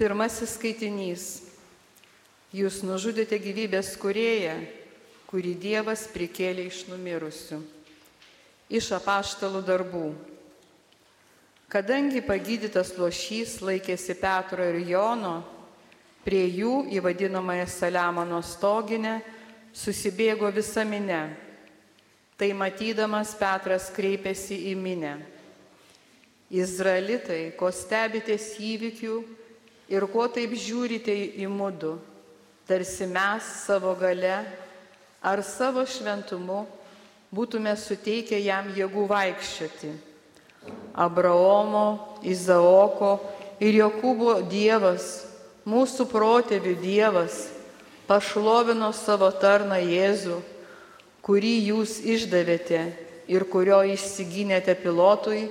Pirmasis skaitinys. Jūs nužudėte gyvybės kurėją, kurį Dievas prikėlė iš numirusių. Iš apaštalų darbų. Kadangi pagydytas lošys laikėsi Petro ir Jono, prie jų į vadinamąją Saliamono stoginę susibėgo visa minė. Tai matydamas Petras kreipėsi į minę. Izraelitai, ko stebitės įvykių ir ko taip žiūrite į mudu, tarsi mes savo gale ar savo šventumu būtume suteikę jam jėgų vaikščioti. Abraomo, Izaoko ir Jokūbo Dievas, mūsų protėvių Dievas, pašlovino savo tarną Jėzų, kurį jūs išdavėte ir kurio išsigynėte pilotui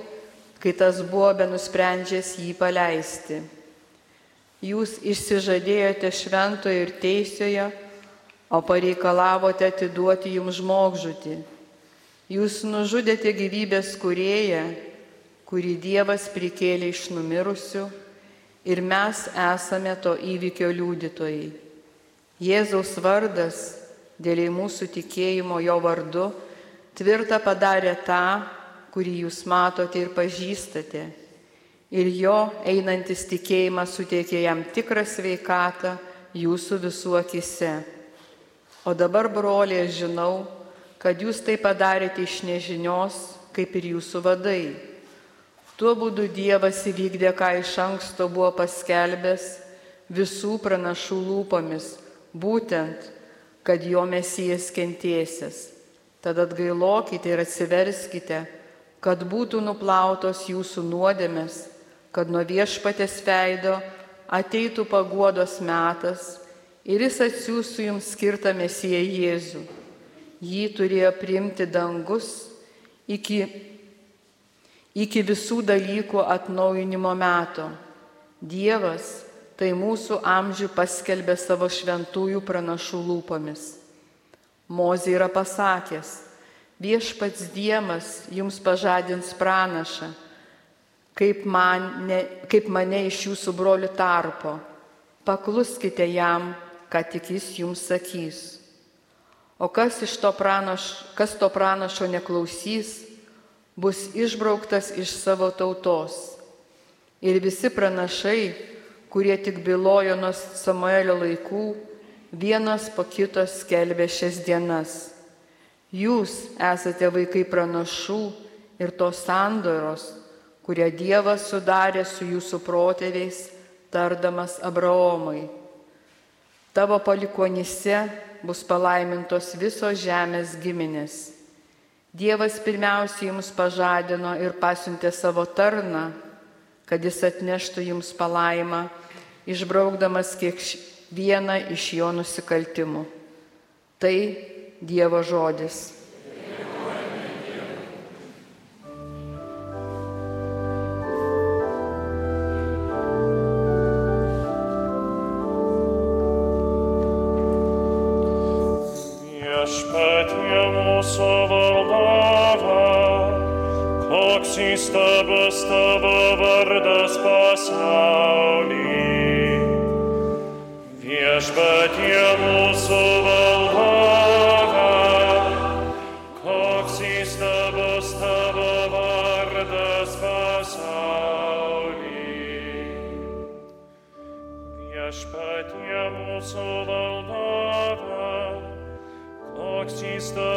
kai tas buvo be nusprendžęs jį paleisti. Jūs išsižadėjote šventojo ir teisioje, o pareikalavote atiduoti jums žmogžudį. Jūs nužudėte gyvybės kurėją, kurį Dievas prikėlė iš numirusių ir mes esame to įvykio liudytojai. Jėzaus vardas, dėl mūsų tikėjimo jo vardu, tvirtą padarė tą, kurį jūs matote ir pažįstate. Ir jo einantis tikėjimas suteikė jam tikrą sveikatą jūsų visų akise. O dabar, broliai, žinau, kad jūs tai padarėte iš nežinios, kaip ir jūsų vadai. Tuo būdu Dievas įvykdė, ką iš anksto buvo paskelbęs visų pranašų lūpomis, būtent, kad jo mesijas kentėsis. Tad atgailokite ir atsiverskite kad būtų nuplautos jūsų nuodėmės, kad nuo viešpatės veido ateitų paguodos metas ir jis atsiųstų jums skirtą mesiją Jėzų. Jį turėjo priimti dangus iki, iki visų dalykų atnaujinimo meto. Dievas tai mūsų amžių paskelbė savo šventųjų pranašų lūpomis. Mozė yra pasakęs, Viešpats Dievas jums pažadins pranašą, kaip, man, ne, kaip mane iš jūsų brolių tarpo. Pakluskite jam, ką tik jis jums sakys. O kas, to pranaš, kas to pranašo neklausys, bus išbrauktas iš savo tautos. Ir visi pranašai, kurie tik bylojo nuo Samuelio laikų, vienas po kito skelbė šias dienas Jūs esate vaikai pranašų ir tos sandoros, kurią Dievas sudarė su jūsų protėviais, tardamas Abraomui. Tavo palikonise bus palaimintos visos žemės giminės. Dievas pirmiausiai jums pažadino ir pasiuntė savo tarną, kad jis atneštų jums palaimą, išbraukdamas kiekvieną iš jo nusikaltimų. Tai Dievo žodis.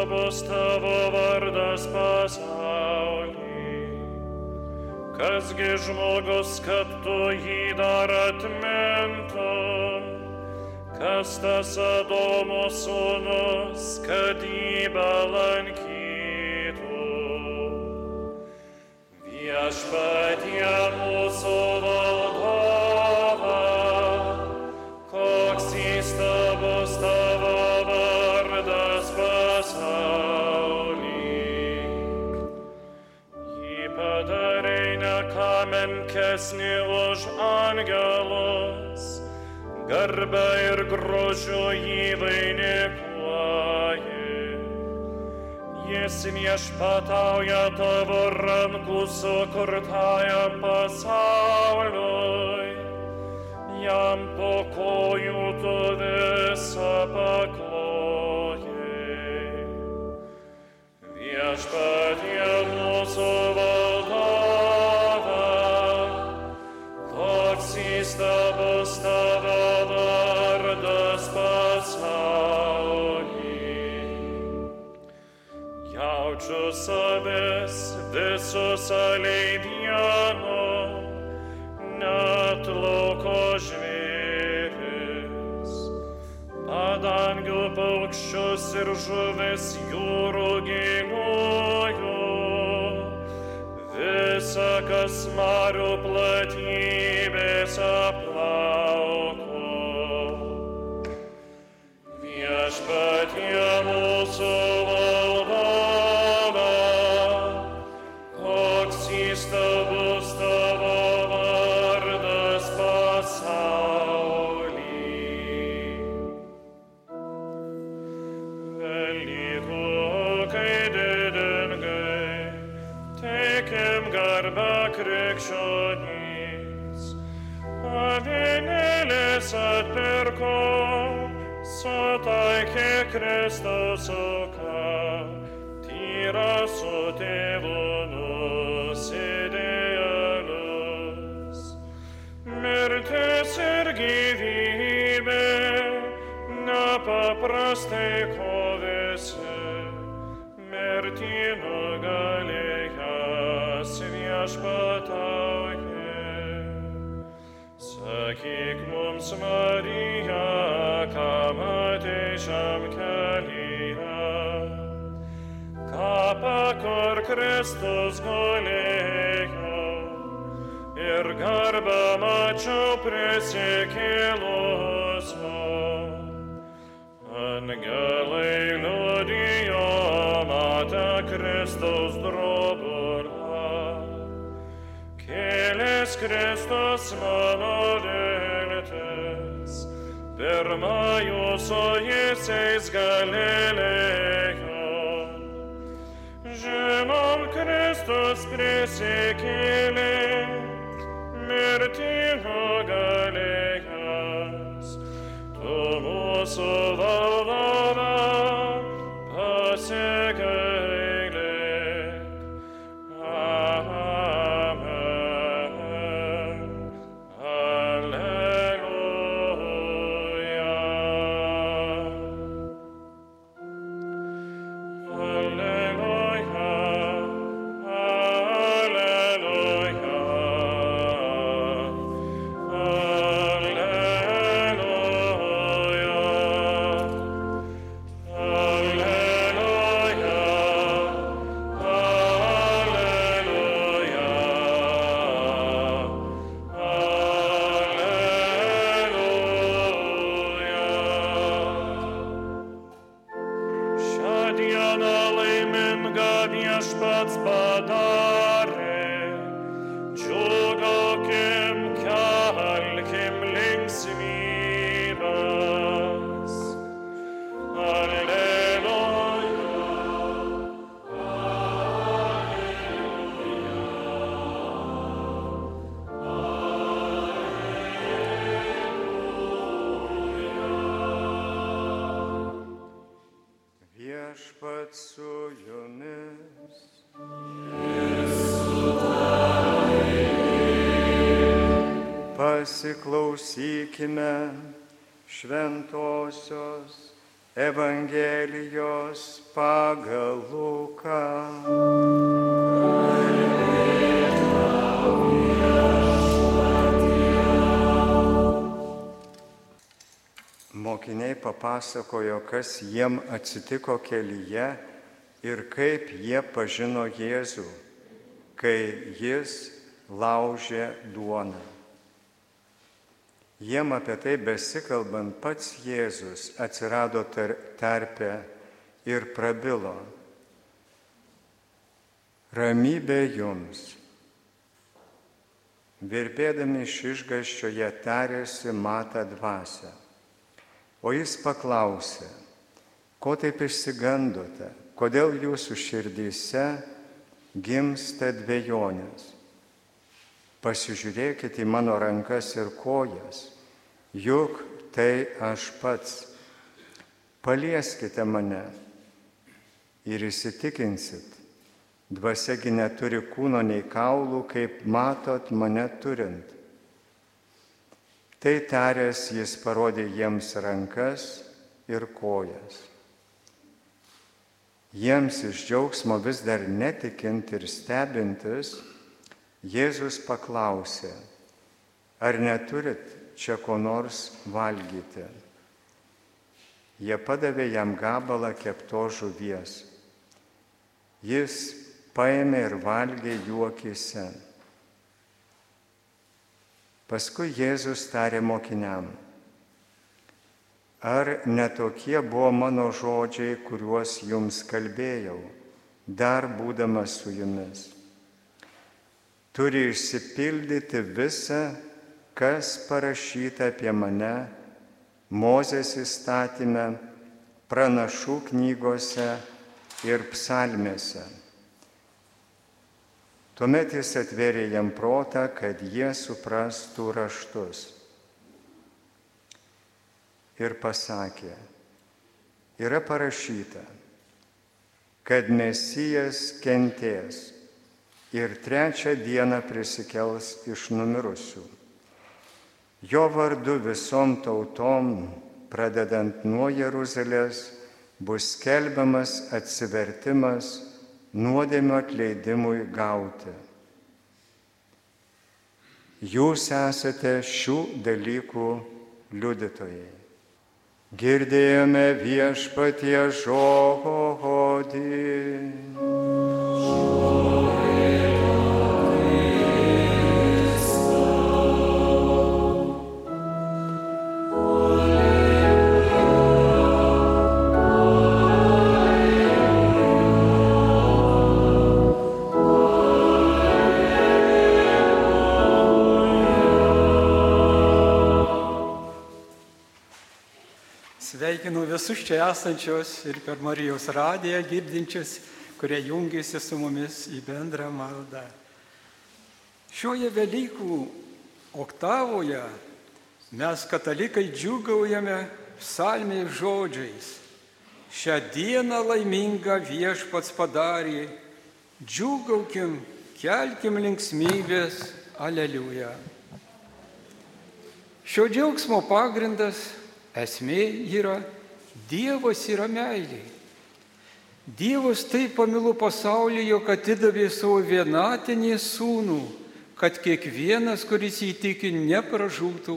Įstabus tavo vardas pasaulį. Kasgi žmogus, kad tu jį dar atmintum, kas tas Adomo sūnus, kad jį belankytų. Viešpatie mūsų valdova, menkesnį už angelus, garbę ir grožiu jį vainikuoji. Jis viešpatauja tavo rankų sukurtajam pasauliui. jam po kojų tu visą paklojai. Viešpatie savęs visus aleidienos net lauko žvėris. Padangių paukščius ir žuvis jūrų giliųjų. Visa, kas marių platybės aplauko. Viešpatie mūsų teikim garbę krikščionys. Avinėlis atpirko, sutaikė Kristaus auką, tyra su tėvu nusidėjėlius. Mirtis ir gyvybė nepaprastai kovėsi, mirtį nugalėjęs viešpatauja. Sakyk mums, Marija, ką matei šiam kelyje, kapą, kur Kristus gulėjo, ir garbę mačiau prisikėlusio. Kėlės Kristus mano viltis, pirma jūsų jėsiais galilėjo. Žinom, Kristus prisikėlė, mirtį nugalėjęs, tu mūsų valdove Pasiklausykime šventosios Evangelijos pagal Luką. Mokiniai papasakojo, kas jiem atsitiko kelyje ir kaip jie pažino Jėzų, kai jis laužė duoną. Jiem apie tai besikalbant pats Jėzus atsirado tar tarpe ir prabilo. Ramybė jums. Virbėdami iš išgaščio jie tarėsi matą dvasę. O jis paklausė, ko taip išsigandote, kodėl jūsų širdyse gimsta dviejonės. Pasižiūrėkite į mano rankas ir kojas juk tai aš pats. Palieskite mane ir įsitikinsit. Dvasiagi neturi kūno nei kaulų, kaip matot mane turint. Tai taręs jis parodė jiems rankas ir kojas. Jiems iš džiaugsmo vis dar netikint ir stebintis, Jėzus paklausė, ar neturit čia ko nors valgyti. Jie padavė jam gabalą kepto žuvies. Jis paėmė ir valgė jų akise. Paskui Jėzus tarė mokiniam, ar netokie buvo mano žodžiai, kuriuos jums kalbėjau, dar būdamas su jumis. Turi išsipildyti visa, kas parašyta apie mane Mozės įstatymę, pranašų knygose ir psalmėse. Tuomet jis atvėrė jam protą, kad jie suprastų raštus. Ir pasakė, yra parašyta, kad Mesijas kentės ir trečią dieną prisikels iš numirusių Jo vardu visom tautom, pradedant nuo Jeruzalės, bus skelbiamas atsivertimas nuodėmio atleidimui gauti. Jūs esate šių dalykų liudytojai. Girdėjome viešpatie žodį. Sveikinu visus čia esančius ir per Marijos radiją girdinčius, kurie jungiasi su mumis į bendrą maldą. Šioje Velykų oktavoje mes katalikai džiugaujame psalmiais žodžiais. Šią dieną laimingą viešpats padarė, džiugaukim, kelkim linksmybės, aleliuja. Šio džiaugsmo pagrindas Esmė yra, Dievas yra meilė. Dievas taip pamilo pasaulį, jog atidavė savo vienatinį sūnų, kad kiekvienas, kuris įtiki, nepražūtų,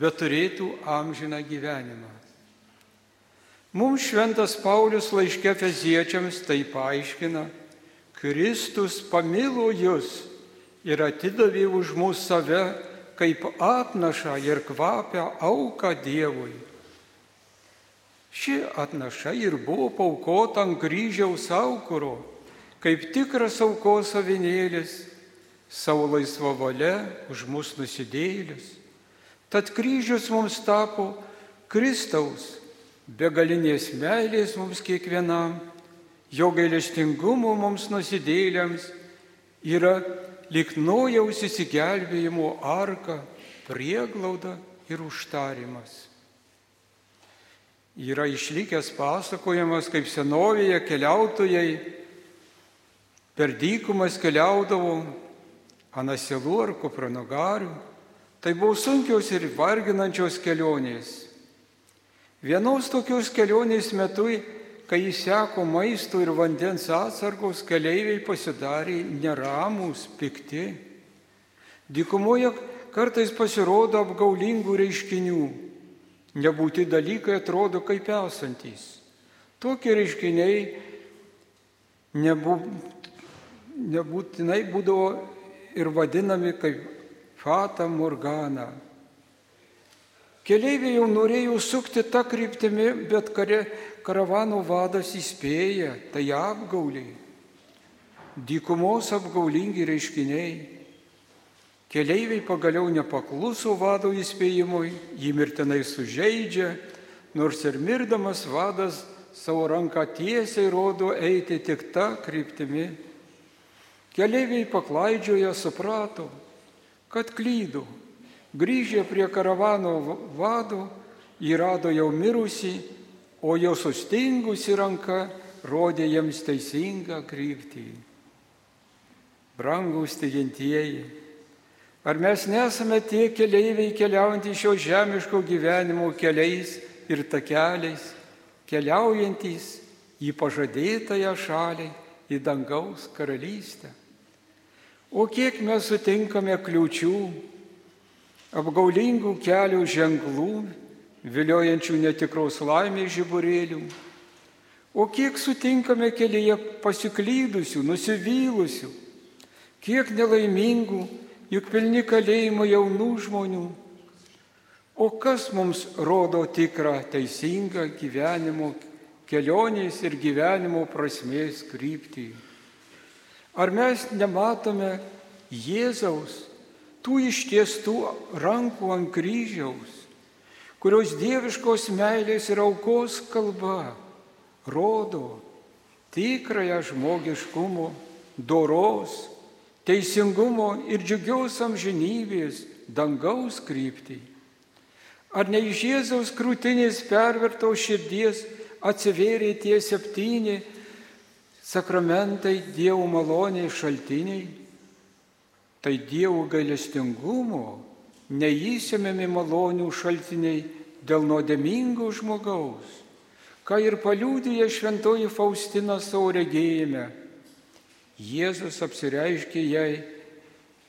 bet turėtų amžiną gyvenimą. Mums šventas Paulius laiške feziečiams tai paaiškina, Kristus pamilo jūs ir atidavė už mūsų save kaip atnaša ir kvapia auka Dievui. Ši atnaša ir buvo paukota ant kryžiaus aukuro, kaip tikras aukos avinėlis, savo laisvo valia už mus nusidėlis. Tad kryžius mums tapo Kristaus begalinės meilės mums kiekvienam, jo gailestingumo mums nusidėliams yra lik nojaus įsigelbėjimo arka, prieglauda ir užtarimas. Yra išlikęs pasakojimas, kaip senovėje keliautojai per dykumas keliaudavo anasilų ar kupranogarių. Tai buvo sunkios ir varginančios kelionės. Vienos tokios kelionės metu Kai įseko maisto ir vandens atsargos, keleiviai pasidarė neramus, pikti. Dykumoje kartais pasirodo apgaulingų reiškinių. Nebūti dalykai atrodo kaip esantys. Tokie reiškiniai nebū, nebūtinai būdavo ir vadinami kaip fata morgana. Keleiviai jau norėjo sukti tą kryptimį, bet kare, karavano vadas įspėja, tai apgauliai, dykumos apgaulingi reiškiniai. Keleiviai pagaliau nepakluso vado įspėjimui, jį mirtinai sužeidžia, nors ir mirdamas vadas savo ranką tiesiai rodo eiti tik tą kryptimį. Keleiviai paklaidžioje suprato, kad klydo, Grįžę prie karavano vado, jį rado jau mirusį, o jo sustingusi ranka rodė jiems teisingą kryptį. Brangus tikintieji, ar mes nesame tie keleiviai keliaujantys šio žemiško gyvenimo keliais ir takeliais, keliaujantys į pažadėtąją šalį, į dangaus karalystę. O kiek mes sutinkame kliūčių, apgaulingų kelių ženklų, viliojančių netikros laimės žiburėlių, o kiek sutinkame kelyje pasiklydusių, nusivylusių, kiek nelaimingų, juk pilni kalėjimo jaunų žmonių. O kas mums rodo tikrą teisingą gyvenimo kelionės ir gyvenimo prasmės kryptį. Ar mes nematome Jėzaus, tų ištiestų rankų ant kryžiaus, kurios dieviškos meilės ir aukos kalba rodo tikrąją žmogiškumo, doros, teisingumo ir džiugios amžinybės dangaus kryptį? Ar ne iš Jėzaus krūtinės pervertos širdies atsivėrė tie septyni sakramentai Dievo maloniai šaltiniai, tai Dievo gailestingumo neįsimiami malonių šaltiniai dėl nuodėmingo žmogaus, ką ir paliūdėja šventoji Faustina savo regėjime. Jėzus apsireiškė jai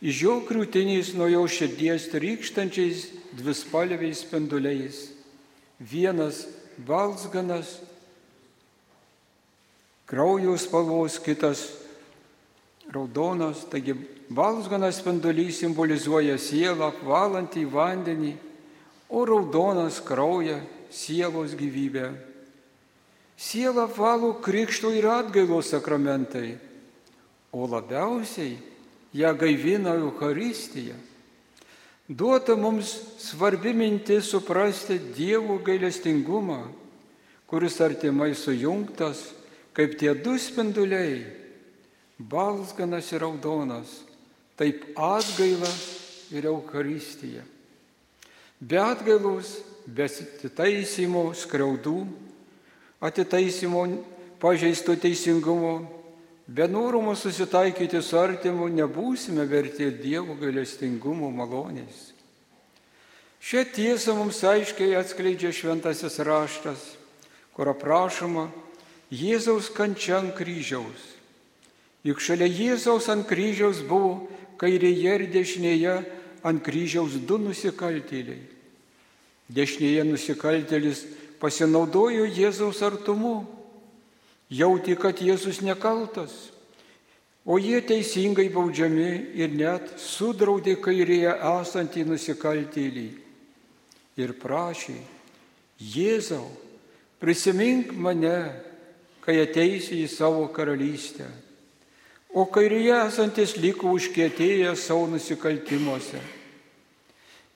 iš jo krūtinės nuo jo širdies trykštančiais dvispalviais spinduliais. Vienas balsganas, kraujo spalvos, kitas raudonas, taigi balsganas spindulys simbolizuoja sielą, apvalantį vandenį, o raudonas krauja sielos gyvybę. Sielą valo krikšto ir atgailos sakramentai, o labiausiai ją gaivina Euharistija. Duota mums svarbi mintis suprasti Dievo gailestingumą, kuris artimai sujungtas kaip tie du spinduliai - balsganas ir raudonas, taip atgaila ir Euharistija. Be atgailos, be atitaisimo skriaudų, atitaisimo pažeisto teisingumo Be norumo susitaikyti su artimu nebūsime verti Dievo gailestingumo malonės. Šią tiesą mums aiškiai atskleidžia šventasis raštas, kur aprašoma Jėzaus kančia ant kryžiaus. Juk šalia Jėzaus ant kryžiaus buvo kairėje ir dešinėje ant kryžiaus du nusikaltėliai. Dešinėje nusikaltėlis pasinaudojo Jėzaus artumu jauti, kad Jėzus nekaltas, o jie teisingai baudžiami ir net sudraudė kairėje esantį nusikaltėlį ir prašė, Jėzau, prisimink mane, kai ateisi į savo karalystę. O kairėje esantis liko užkėtėję savo nusikaltimuose.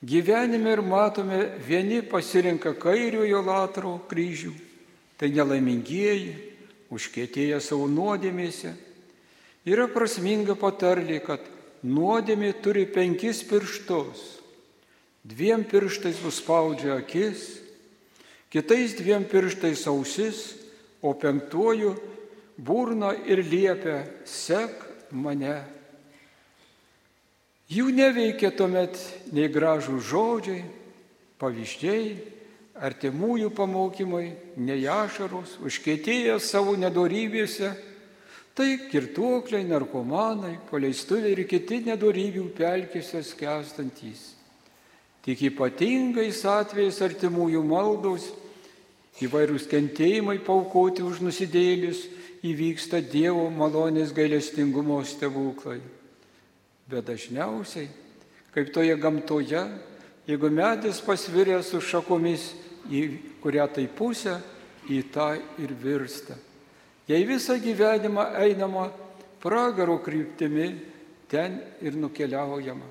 Gyvenime ir matome, vieni pasirenka kairiojo latro kryžių, tai nelaimingieji, užkėtėję savo nuodėmėse. Yra prasminga patarlė, kad nuodėmė turi penkis pirštus. Dviem pirštais nuspaudžia akis, kitais dviem pirštais ausis, o penktuoju burna ir liepia sek mane. Jų neveikia tuomet nei gražų žodžiai, pavyzdžiai, artimųjų pamokymai, nei ašaros, užkėtėję savo nedorybėse, tai kirtuokliai, narkomanai, paleistuviai ir kiti nedorybių pelkėse skęstantys. Tik ypatingais atvejais artimųjų maldos, įvairūs kentėjimai paukoti už nusidėlius įvyksta Dievo malonės gailestingumo stebuklai. Bet dažniausiai, kaip toje gamtoje, jeigu medis pasviręs su šakomis, į kurią tai pusę, į tą ir virsta. Jei visą gyvenimą einama pragaro kryptimi, ten ir nukeliaujama.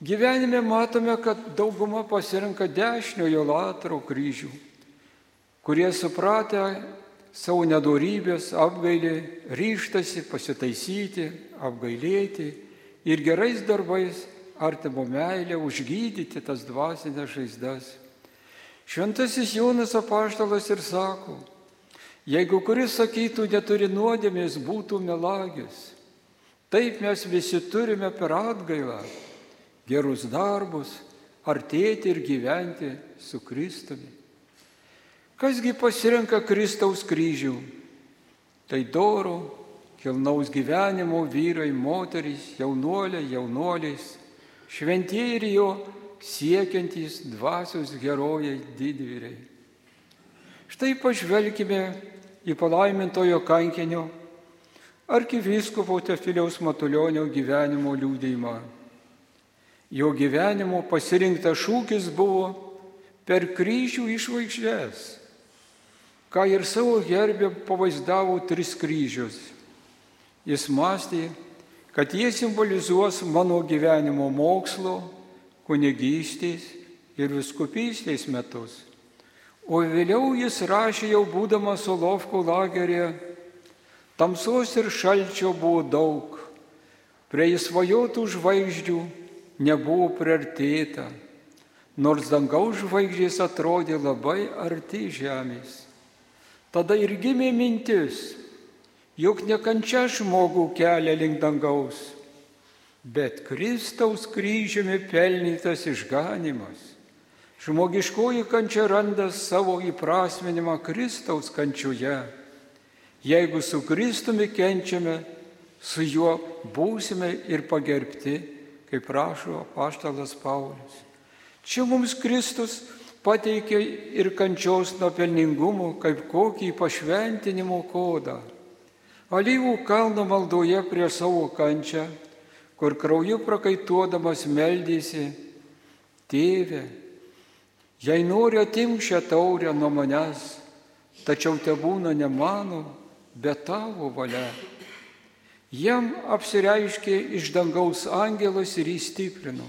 Gyvenime matome, kad dauguma pasirenka dešiniojo latro kryžių, kurie supratę savo nedorybės apgailį, ryštasi pasitaisyti, apgailėti ir gerais darbais artimo meilę, užgydyti tas dvasinės žaizdas. Šventasis Jonas apaštalas ir sako, jeigu kuris sakytų, neturi nuodėmės, būtų melagis. Taip mes visi turime per atgailą gerus darbus, artėti ir gyventi su Kristumi. Kasgi pasirenka Kristaus kryžių? Tai doro, kilnaus gyvenimo vyrai, moterys, jaunuoliai, jaunuoliais, šventieji ir jo siekiantys dvasios herojai didvyriai. Štai pažvelkime į palaimintojo kankinio arkivyskupo Tefiliaus Matulionio gyvenimo liūdėjimą. Jo gyvenimo pasirinktas šūkis buvo per kryžių išvaikščias, ką ir savo gerbė pavaizdavo tris kryžius. Jis mąstė, kad jie simbolizuos mano gyvenimo mokslo, kunigystės ir viskupystės metus. O vėliau jis rašė jau būdamas Solovkų lagerėje, tamsos ir šalčio buvo daug, prie įsvajotų žvaigždžių nebuvo priartėta, nors dangaus žvaigždės atrodė labai arti žemės. Tada ir gimė mintis, jog nekančia žmogų kelia link dangaus bet Kristaus kryžiumi pelnytas išganimas. Žmogiškoji kančia randa savo įprasminimą Kristaus kančioje. Jeigu su Kristumi kenčiame, su juo būsime ir pagerbti, kaip prašo paštalas Paulius. Čia mums Kristus pateikė ir kančios nuopelningumo kaip kokį pašventinimo kodą. Alyvų kalno maldoje prie savo kančią kur krauju prakaituodamas meldėsi, tėve, jei nori atimk šią taurę nuo manęs, tačiau te būna ne mano, bet tavo valia. Jam apsireiškė iš dangaus angelas ir įstiprino.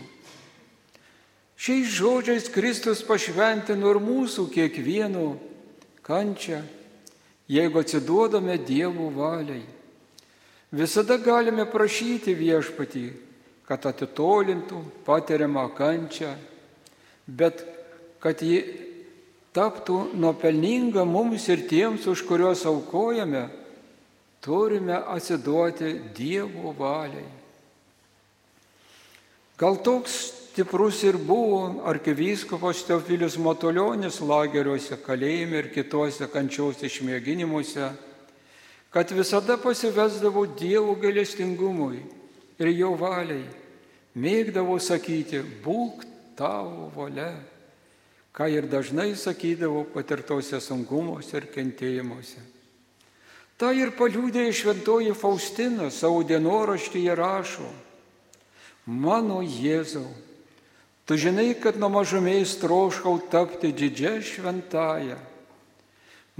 Šiais žodžiais Kristus pašventino ir mūsų kiekvieno kančią, jeigu atsiduodame Dievo valiai. Visada galime prašyti viešpatį, kad atitolintų patiriamą kančią, bet kad ji taptų nuopelninga mums ir tiems, už kuriuos aukojame, turime atsiduoti Dievo valiai. Gal toks stiprus ir buvo arkivyskupas Teofilius Matuljonis lageriuose, kalėjime ir kitose kančios išmėginimuose kad visada pasivesdavo Dievo gailestingumui ir jo valiai, mėgdavo sakyti, būk tavo valia, ką ir dažnai sakydavo patirtose sungumuose ir kentėjimuose. Ta ir paliūdė šventoji Faustina savo dienoraštyje rašo, mano Jėzau, tu žinai, kad nuo mažumės troškau tapti didžia šventąją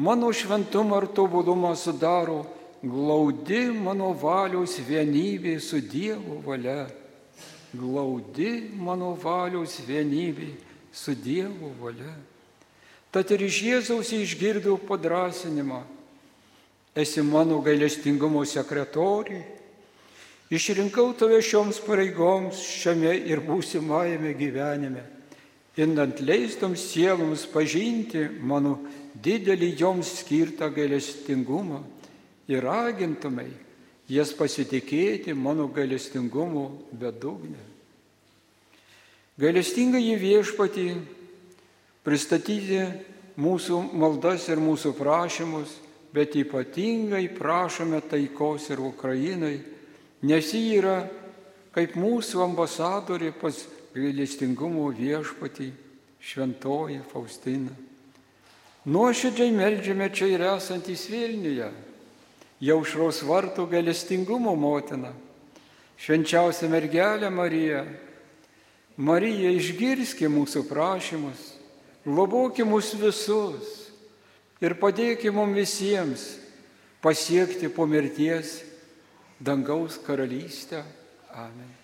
Mano šventumą ir tobulumą sudaro glaudi mano valios vienybė su Dievo valia. Glaudi mano valios vienybė su Dievo valia. Tad ir iš Jėzaus išgirdau padrasinimą. Esi mano gailestingumo sekretoriai. Išrinkau tave šioms pareigoms šiame ir būsimajame gyvenime, indant leistoms sieloms pažinti mano didelį joms skirtą gailestingumą ir ragintumai jas pasitikėti mano gailestingumu bedugnė. Gailestingai į viešpatį pristatyti mūsų maldas ir mūsų prašymus, bet ypatingai prašome taikos ir Ukrainai, nes ji yra kaip mūsų ambasadorė pas gailestingumo viešpatį šventoji Faustina. Nuoširdžiai melžiame čia ir esantys Vilniuje, jaušraus vartų galestingumo motina, švenčiausia mergelė Marija. Marija išgirski mūsų prašymus, globoki mus visus ir padėki mums visiems pasiekti po mirties dangaus karalystę. Amen.